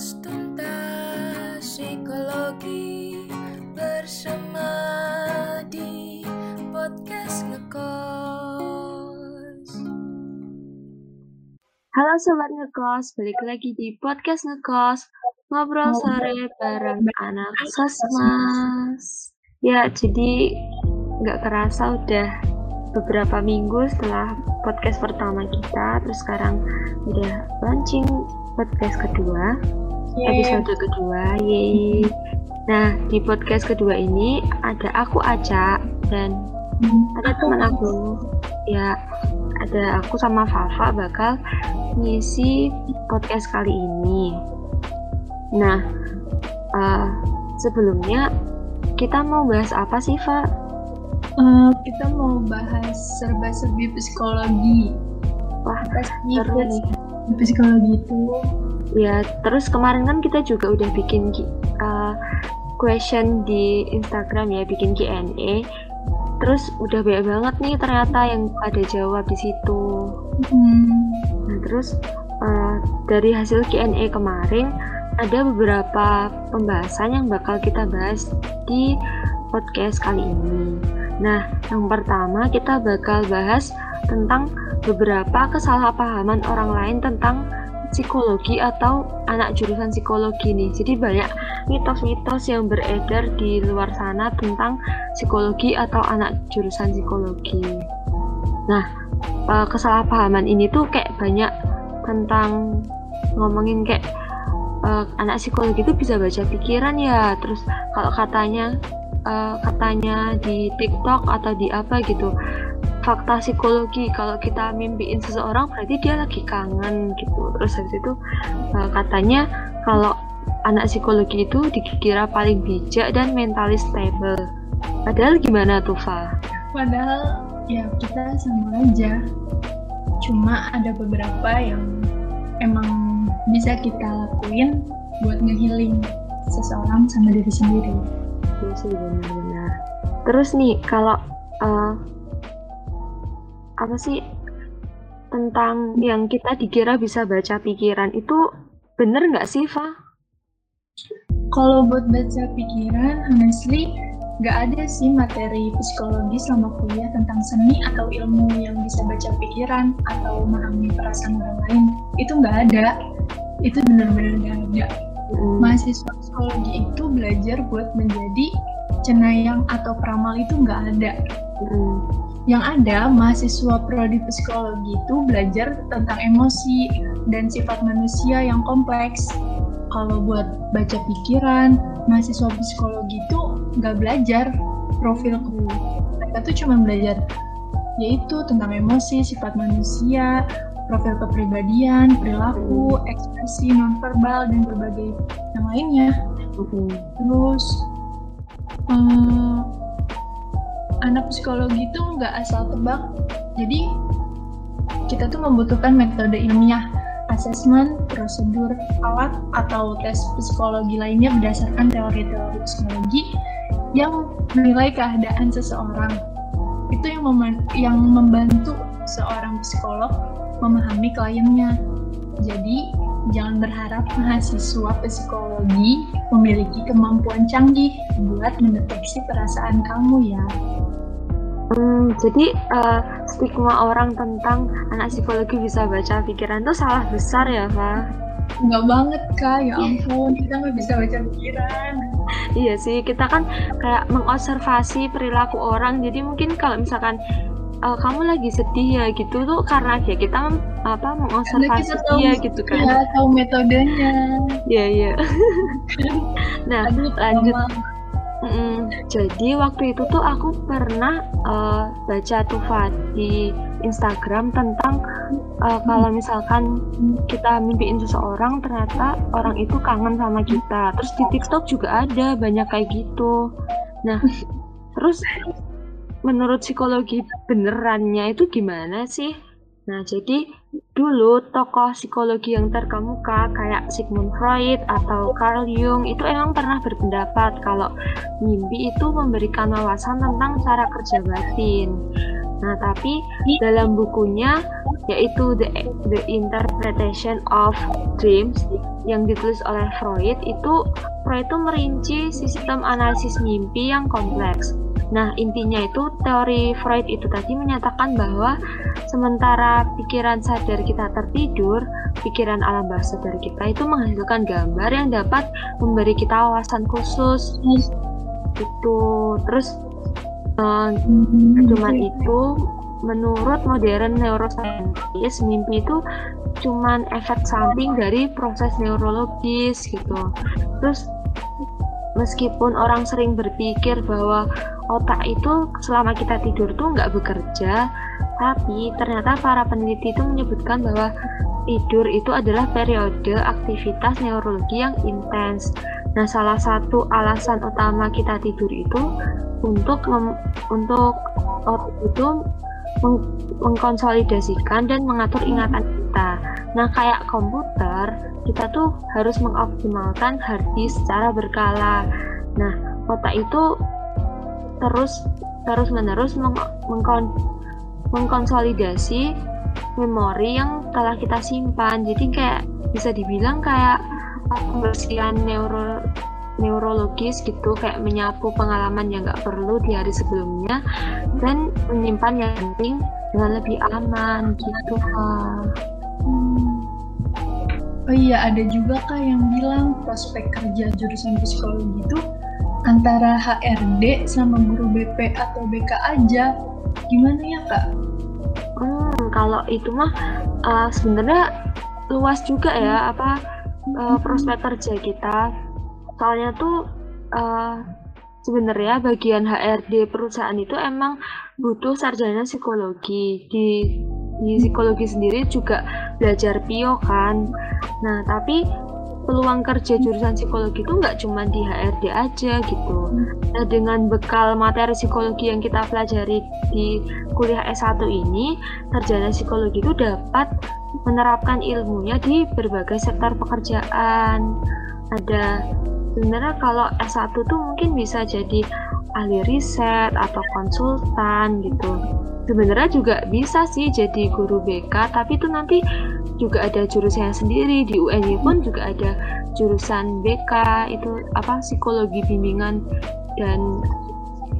Kupas tuntas psikologi bersama di podcast ngekos. Halo Sobat Ngekos, balik lagi di podcast Ngekos. Ngobrol sore bareng anak sosmas. Ya, jadi nggak kerasa udah beberapa minggu setelah podcast pertama kita Terus sekarang udah launching podcast kedua Episode kedua, yeay Nah, di podcast kedua ini ada aku Aca dan ada teman aku ya ada aku sama Fafa bakal ngisi podcast kali ini. Nah, uh, sebelumnya kita mau bahas apa sih, Fa? Uh, kita mau bahas serba-serbi psikologi. Wah, Pasti seru nih. psikologi itu Ya, terus kemarin kan kita juga udah bikin uh, question di Instagram ya, bikin Q&A. Terus udah banyak banget nih ternyata yang pada jawab di situ. hmm, Nah, terus uh, dari hasil Q&A kemarin ada beberapa pembahasan yang bakal kita bahas di podcast kali ini. Nah, yang pertama kita bakal bahas tentang beberapa kesalahpahaman orang lain tentang psikologi atau anak jurusan psikologi nih. Jadi banyak mitos-mitos yang beredar di luar sana tentang psikologi atau anak jurusan psikologi. Nah, eh, kesalahpahaman ini tuh kayak banyak tentang ngomongin kayak eh, anak psikologi itu bisa baca pikiran ya. Terus kalau katanya eh, katanya di TikTok atau di apa gitu fakta psikologi kalau kita mimpiin seseorang berarti dia lagi kangen gitu terus habis itu eh, katanya kalau anak psikologi itu dikira paling bijak dan mentalis stable padahal gimana tuh Fa? padahal ya kita sama aja. Cuma ada beberapa yang emang bisa kita lakuin buat ngehealing seseorang sama diri sendiri. Iya sih benar-benar. Terus nih kalau eh, apa sih tentang yang kita dikira bisa baca pikiran itu bener nggak sih Fa? Kalau buat baca pikiran, honestly, nggak ada sih materi psikologi selama kuliah tentang seni atau ilmu yang bisa baca pikiran atau memahami perasaan orang lain. Itu nggak ada. Itu benar-benar nggak ada. Mm, Mahasiswa psikologi itu belajar buat menjadi cenayang atau peramal itu nggak ada. mm, Yang ada, mahasiswa prodi psikologi itu belajar tentang emosi dan sifat manusia yang kompleks. Kalau buat baca pikiran, mahasiswa psikologi itu nggak belajar profil mereka tuh cuma belajar yaitu tentang emosi, sifat manusia, profil kepribadian, perilaku, ekspresi nonverbal dan berbagai yang lainnya. Terus eh, anak psikologi itu nggak asal tebak. Jadi kita tuh membutuhkan metode ilmiah, asesmen, prosedur, alat atau tes psikologi lainnya berdasarkan teori-teori psikologi yang menilai keadaan seseorang. Itu yang mem- yang membantu seorang psikolog memahami kliennya. Jadi jangan berharap mahasiswa psikologi memiliki kemampuan canggih buat mendeteksi perasaan kamu ya. Hmm, jadi eh, stigma orang tentang anak psikologi bisa baca pikiran itu salah besar ya, Fa? Enggak banget kak, ya ampun kita nggak bisa baca pikiran. Iya sih, kita kan kayak mengobservasi perilaku orang. Jadi mungkin kalau misalkan eh, kamu lagi sedih ya gitu tuh karena ya kita apa mengobservasi kita tahu, dia gitu kan. ya tahu metodenya. Iya, iya. nah, Aduh, lanjut. trauma. Mm-mm. Jadi waktu itu tuh aku pernah eh, baca tuh di Instagram tentang eh, kalau misalkan kita mimpiin seseorang ternyata orang itu kangen sama kita. Terus di TikTok juga ada banyak kayak gitu. Nah, terus menurut psikologi benerannya itu gimana sih? Nah, jadi dulu tokoh psikologi yang terkemuka kayak Sigmund Freud atau Carl Jung itu emang pernah berpendapat kalau mimpi itu memberikan wawasan tentang cara kerja batin. Nah, tapi dalam bukunya yaitu The, The Interpretation of Dreams yang ditulis oleh Freud itu Freud itu merinci sistem analisis mimpi yang kompleks. Nah, intinya itu teori Freud itu tadi menyatakan bahwa sementara pikiran sadar kita tertidur, pikiran alam bawah sadar kita itu menghasilkan gambar yang dapat memberi kita wawasan khusus. Itu terus uh, cuman itu menurut modern neuroscientist mimpi itu cuman efek samping dari proses neurologis gitu. Terus meskipun orang sering berpikir bahwa otak itu selama kita tidur tuh nggak bekerja, tapi ternyata para peneliti itu menyebutkan bahwa tidur itu adalah periode aktivitas neurologi yang intens. Nah, salah satu alasan utama kita tidur itu untuk mem, untuk otak itu meng, mengkonsolidasikan dan mengatur ingatan kita. Nah, kayak komputer, kita tuh harus mengoptimalkan hard disk secara berkala. Nah, otak itu terus terus menerus meng, mengkon, mengkonsolidasi memori yang telah kita simpan. Jadi kayak bisa dibilang kayak pembersihan neuro neurologis gitu kayak menyapu pengalaman yang nggak perlu di hari sebelumnya dan menyimpan yang penting dengan lebih aman gitu kak. Hmm. Oh iya ada juga kak yang bilang prospek kerja jurusan psikologi itu antara HRD sama guru BP atau BK aja. Gimana ya kak? Hmm, kalau itu mah uh, sebenarnya luas juga ya apa uh, prospek kerja kita soalnya tuh uh, sebenarnya bagian HRD perusahaan itu emang butuh sarjana psikologi di di psikologi sendiri juga belajar PIO kan. Nah tapi peluang kerja jurusan psikologi itu nggak cuma di HRD aja gitu. Nah dengan bekal materi psikologi yang kita pelajari di kuliah S1 ini sarjana psikologi itu dapat menerapkan ilmunya di berbagai sektor pekerjaan. Ada sebenarnya kalau S1 tuh mungkin bisa jadi ahli riset atau konsultan gitu sebenarnya juga bisa sih jadi guru BK tapi itu nanti juga ada jurusannya sendiri. Di UNY pun juga ada jurusan BK itu apa psikologi bimbingan dan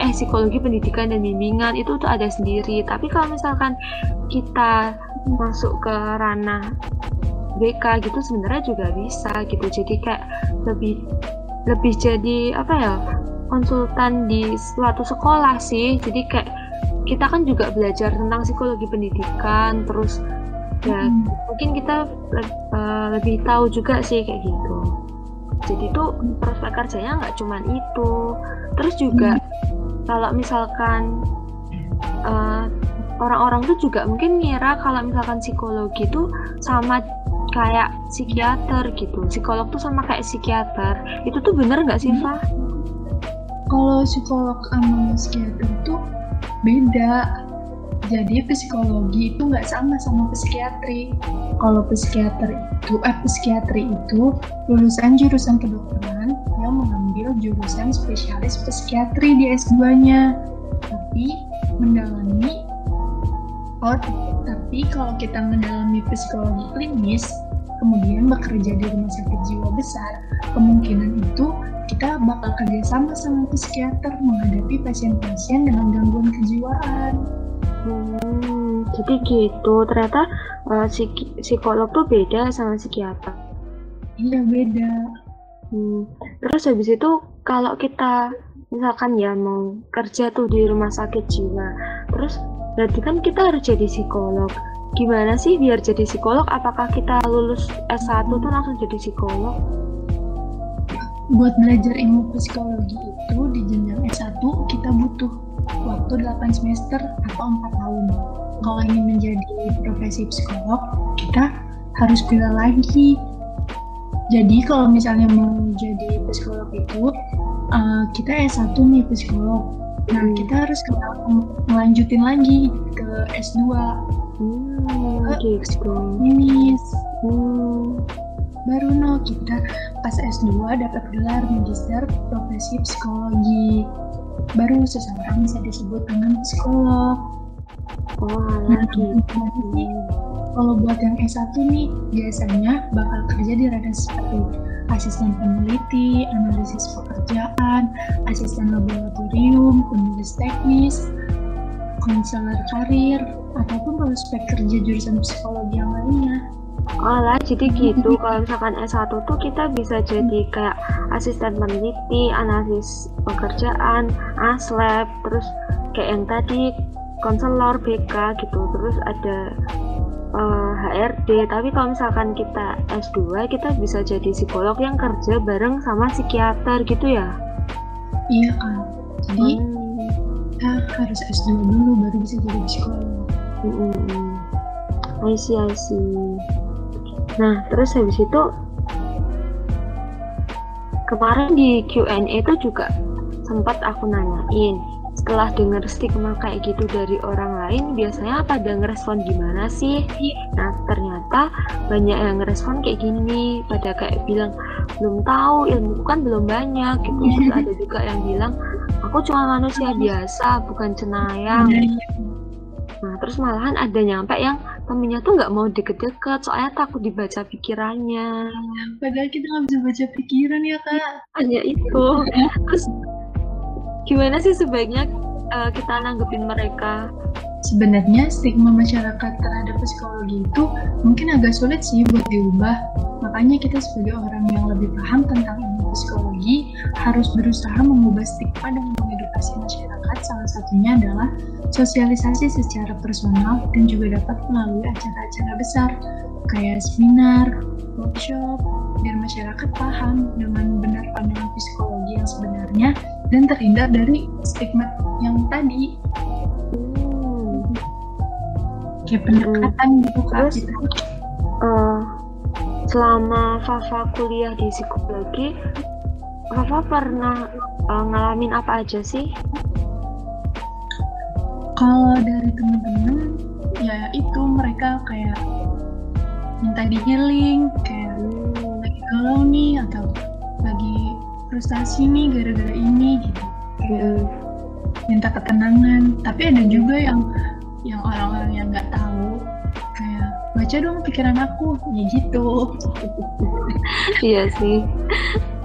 eh psikologi pendidikan dan bimbingan itu tuh ada sendiri. Tapi kalau misalkan kita masuk ke ranah BK gitu sebenarnya juga bisa gitu. Jadi kayak lebih lebih jadi apa ya konsultan di suatu sekolah sih. Jadi kayak kita kan juga belajar tentang psikologi pendidikan terus ya hmm. mungkin kita uh, lebih tahu juga sih kayak gitu jadi tuh prospek kerjanya nggak cuman itu terus juga hmm. kalau misalkan uh, orang-orang tuh juga mungkin ngira kalau misalkan psikologi itu sama kayak psikiater gitu psikolog tuh sama kayak psikiater itu tuh bener nggak sih Fa? Kalau psikolog sama psikiater itu beda. Jadi psikologi itu nggak sama sama psikiatri. Kalau psikiater itu eh psikiatri itu lulusan jurusan kedokteran yang mengambil jurusan spesialis psikiatri di S2-nya tapi mendalami Oh, tapi kalau kita mendalami psikologi klinis, kemudian bekerja di rumah sakit jiwa besar, kemungkinan itu kita bakal kerjasama sama psikiater menghadapi pasien-pasien dengan gangguan kejiwaan. Hmm, jadi gitu. Ternyata uh, psik psikolog tuh beda sama psikiater. Iya beda. Hmm. Terus habis itu kalau kita misalkan ya mau kerja tuh di rumah sakit jiwa, terus Berarti kan kita harus jadi psikolog. Gimana sih biar jadi psikolog? Apakah kita lulus S1 tuh langsung jadi psikolog? Buat belajar ilmu psikologi itu di jenjang S1 kita butuh waktu 8 semester atau 4 tahun. Kalau ingin menjadi profesi psikolog, kita harus pilih lagi. Jadi kalau misalnya mau jadi psikolog itu, uh, kita S1 nih psikolog, Nah, hmm. kita harus melanjutin lagi ke S2. Hmm, ke gitu. Ini hmm. baru no kita pas S2 dapat gelar magister profesi psikologi. Baru seseorang bisa disebut dengan psikolog. Oh, Nah, kalau buat yang S1 nih, biasanya bakal kerja di rada seperti asisten peneliti, analisis pekerjaan, asisten laboratorium, penulis teknis, konselor karir, ataupun prospek kerja jurusan psikologi yang lainnya. Oh lah, jadi gitu. Kalau misalkan S1 tuh kita bisa jadi kayak asisten peneliti, analisis pekerjaan, aslab, terus kayak yang tadi konselor BK gitu. Terus ada eh, HRD. Tapi kalau misalkan kita S2, kita bisa jadi psikolog yang kerja bareng sama psikiater gitu ya. Iya kan? Jadi Hmm. kita harus S2 dulu baru bisa jadi psikolog. Mm, mm, mm. I see, I see. Nah, terus habis itu kemarin di Q&A itu juga sempat aku nanyain setelah dengar stigma kayak gitu dari orang lain biasanya pada ngerespon gimana sih? Nah ternyata banyak yang ngerespon kayak gini pada kayak bilang belum tahu ilmu kan belum banyak gitu. Terus ada juga yang bilang aku cuma manusia biasa bukan cenayang. Nah, terus malahan ada nyampe yang temennya tuh nggak mau deket-deket, soalnya takut dibaca pikirannya. Padahal kita nggak bisa baca pikiran ya kak. Hanya itu. Terus gimana sih sebaiknya uh, kita nanggepin mereka? Sebenarnya stigma masyarakat terhadap psikologi itu mungkin agak sulit sih buat diubah. Makanya kita sebagai orang yang lebih paham tentang ilmu psikologi harus berusaha mengubah stigma dan mengedukasi masyarakat. Salah satunya adalah sosialisasi secara personal dan juga dapat melalui acara-acara besar kayak seminar, workshop, biar masyarakat paham dengan benar pandangan psikologi yang sebenarnya dan terhindar dari stigma yang tadi Hmm. kayak pendekatan gitu kak Terus? gitu. Uh, selama Fafa kuliah di psikologi, Fafa pernah uh, ngalamin apa aja sih? Kalau dari teman-teman ya itu mereka kayak minta di healing kayak Hmm. lagi galau nih atau lagi frustasi nih gara-gara ini gitu Hmm. minta ketenangan tapi ada juga yang yang orang-orang yang nggak tahu kayak baca dong pikiran aku ya gitu Iya sih.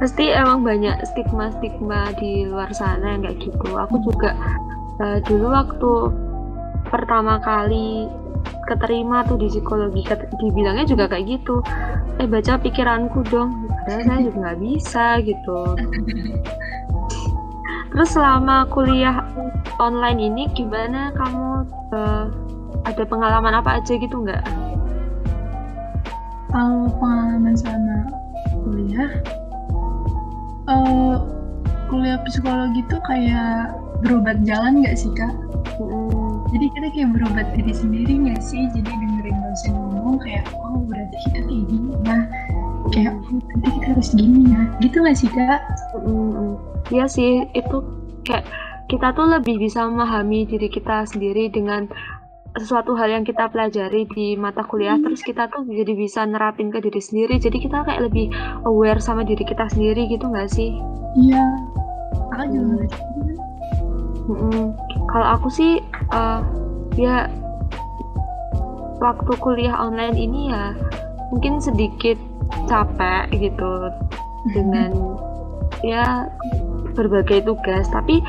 Pasti emang banyak stigma-stigma di luar sana yang kayak gitu. Aku juga eh, dulu waktu pertama kali keterima tuh di psikologi, dibilangnya juga kayak gitu. Eh baca pikiranku dong. Padahal saya juga nggak bisa gitu. Terus selama kuliah online ini gimana kamu eh, ada pengalaman apa aja gitu nggak? kalau pengalaman selama kuliah kuliah psikologi tuh kayak berobat jalan nggak sih kak Hmm. jadi kita kayak berobat diri sendiri nggak sih jadi dengerin dosen ngomong kayak oh berarti kita kayak gini ya kayak oh berarti kita harus gini ya gitu nggak sih kak Mm-mm. Iya sih, itu kayak kita tuh lebih bisa memahami diri kita sendiri dengan sesuatu hal yang kita pelajari di mata kuliah, terus kita tuh jadi bisa nerapin ke diri sendiri. Jadi kita kayak lebih aware sama diri kita sendiri gitu nggak sih? iya kakak juga Hmm. Mm-mm. Kalau aku sih, eh, ya waktu kuliah online ini ya mungkin sedikit capek gitu dengan ya berbagai tugas tapi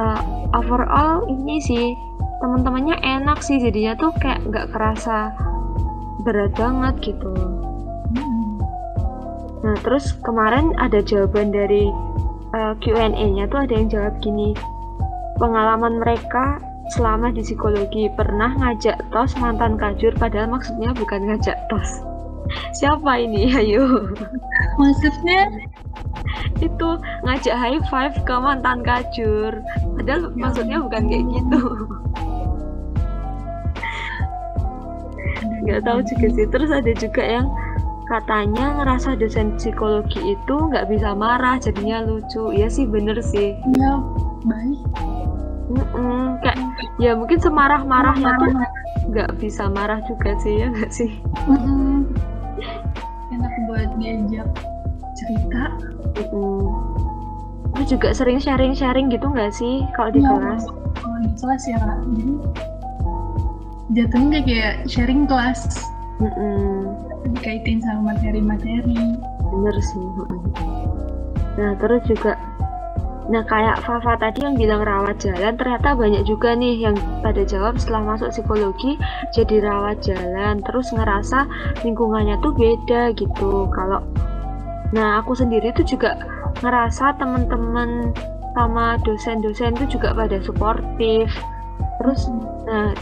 uh, overall ini sih teman-temannya enak sih jadinya tuh kayak nggak kerasa berat banget gitu Hmm. nah terus kemarin ada jawaban dari uh, Q&A-nya tuh ada yang jawab gini pengalaman mereka selama di psikologi pernah ngajak tos mantan kajur padahal maksudnya bukan ngajak tos. Siapa ini? Ayo. Maksudnya? Itu ngajak high five ke mantan kajur padahal Ya maksudnya bukan kayak gitu. Nggak tahu juga sih. Terus ada juga yang katanya ngerasa dosen psikologi itu nggak bisa marah jadinya lucu ya sih bener sih ya baik Mm-mm, kayak ya mungkin semarah marahnya tuh nggak bisa marah juga sih ya nggak sih Mm-mm. enak buat diajak cerita Mm-mm. Terus juga sering sharing-sharing gitu nggak sih kalau di Iya. kelas kalau di kelas ya kak jadi jatuhnya kayak sharing kelas Mm-mm. Dikaitin sama materi-materi. Bener sih nah terus juga nah kayak Fafa tadi yang bilang rawat jalan ternyata banyak juga nih yang pada jawab setelah masuk psikologi jadi rawat jalan terus ngerasa lingkungannya tuh beda gitu. Kalau nah aku sendiri tuh juga ngerasa temen-temen sama dosen-dosen tuh juga pada suportif. Terus nah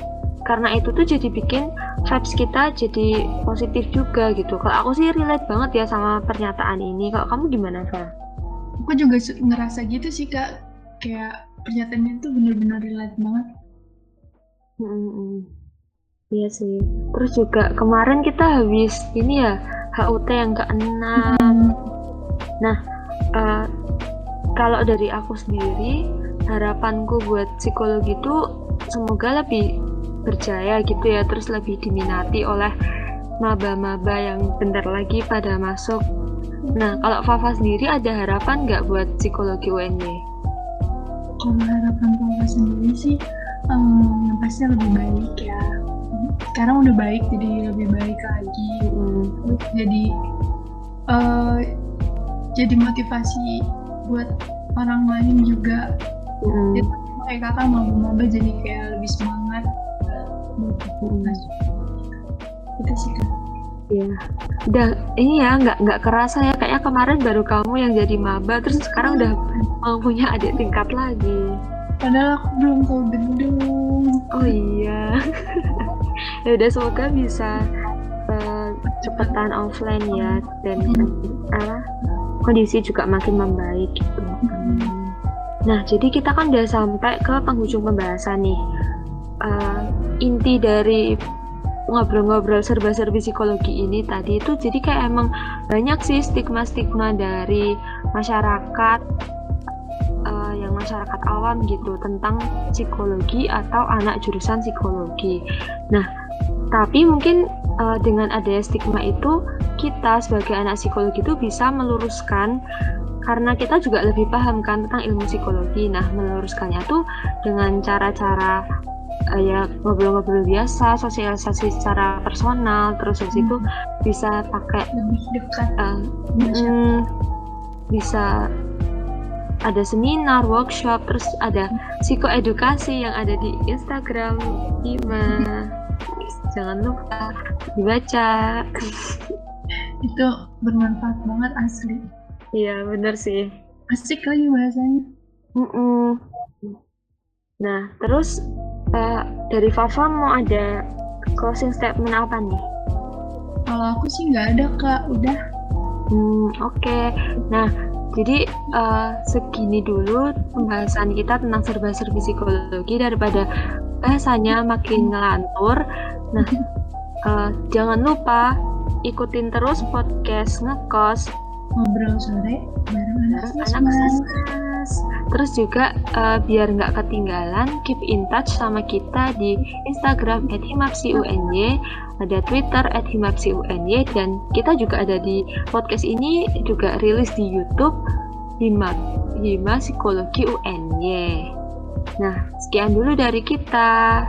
karena itu tuh jadi bikin vibes kita jadi positif juga gitu kalau aku sih relate banget ya sama pernyataan ini kalau kamu gimana Fa? aku juga ngerasa gitu sih kak kayak pernyataannya tuh bener-bener relate banget Mm-mm. Iya sih. Terus juga kemarin kita habis ini ya HUT yang keenam. Nah, eh, kalau dari aku sendiri harapanku buat psikologi itu semoga lebih berjaya gitu ya, terus lebih diminati oleh maba-maba yang bentar lagi pada masuk. Nah, kalau Fafa sendiri ada harapan nggak buat psikologi UNY? kalau harapan papa sendiri sih em, yang pasti lebih baik ya. Sekarang udah baik jadi lebih baik lagi. Mm, Terus jadi eh, jadi motivasi buat orang lain juga. Mm, Jadi, kayak kakak mau maba jadi kayak lebih semangat itu sih kak Iya. Udah ini ya nggak nggak kerasa ya kayaknya kemarin baru kamu yang jadi maba terus sekarang udah mau punya adik tingkat lagi. padahal aku belum tahu gedung Oh iya. ya udah semoga bisa eh, cepetan offline ya dan apa kondisi juga makin membaik gitu. Nah, jadi kita kan udah sampai ke penghujung pembahasan nih. Eh, inti dari ngobrol-ngobrol serba-serbi psikologi ini tadi itu jadi kayak emang banyak sih stigma-stigma dari masyarakat eh, yang masyarakat awam gitu tentang psikologi atau anak jurusan psikologi. Nah, tapi mungkin eh, dengan adanya stigma itu kita sebagai anak psikologi itu bisa meluruskan karena kita juga lebih paham kan tentang ilmu psikologi. Nah, meluruskannya tuh dengan cara-cara ya ngobrol-ngobrol biasa, sosialisasi secara personal, terus habis itu bisa pakai lebih dekat masyarakat mm, bisa ada seminar, workshop, terus ada psikoedukasi yang ada di Instagram Ima. Jangan lupa dibaca. itu bermanfaat banget asli Iya, bener sih. asik lagi bahasanya Mm-mm. Nah, terus eh, dari Fafa mau ada closing statement apa nih? kalau aku sih nggak ada kak udah Hmm, oke. Nah, jadi eh, segini dulu pembahasan kita tentang serba-serbi psikologi daripada bahasanya makin ngelantur. Nah, eh, jangan lupa ikutin terus podcast ngekos ngobrol sore bareng anak anak. Terus juga eh, biar nggak ketinggalan, keep in touch sama kita di Instagram @himapsiuny, ada Twitter @himapsiuny, dan kita juga ada di podcast ini juga rilis di YouTube Hima Hima Psikologi UNY. Nah, sekian dulu dari kita.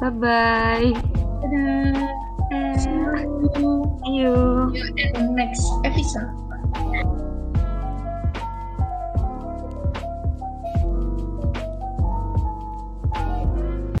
Bye bye. Dadah. See you See you. in the next episode.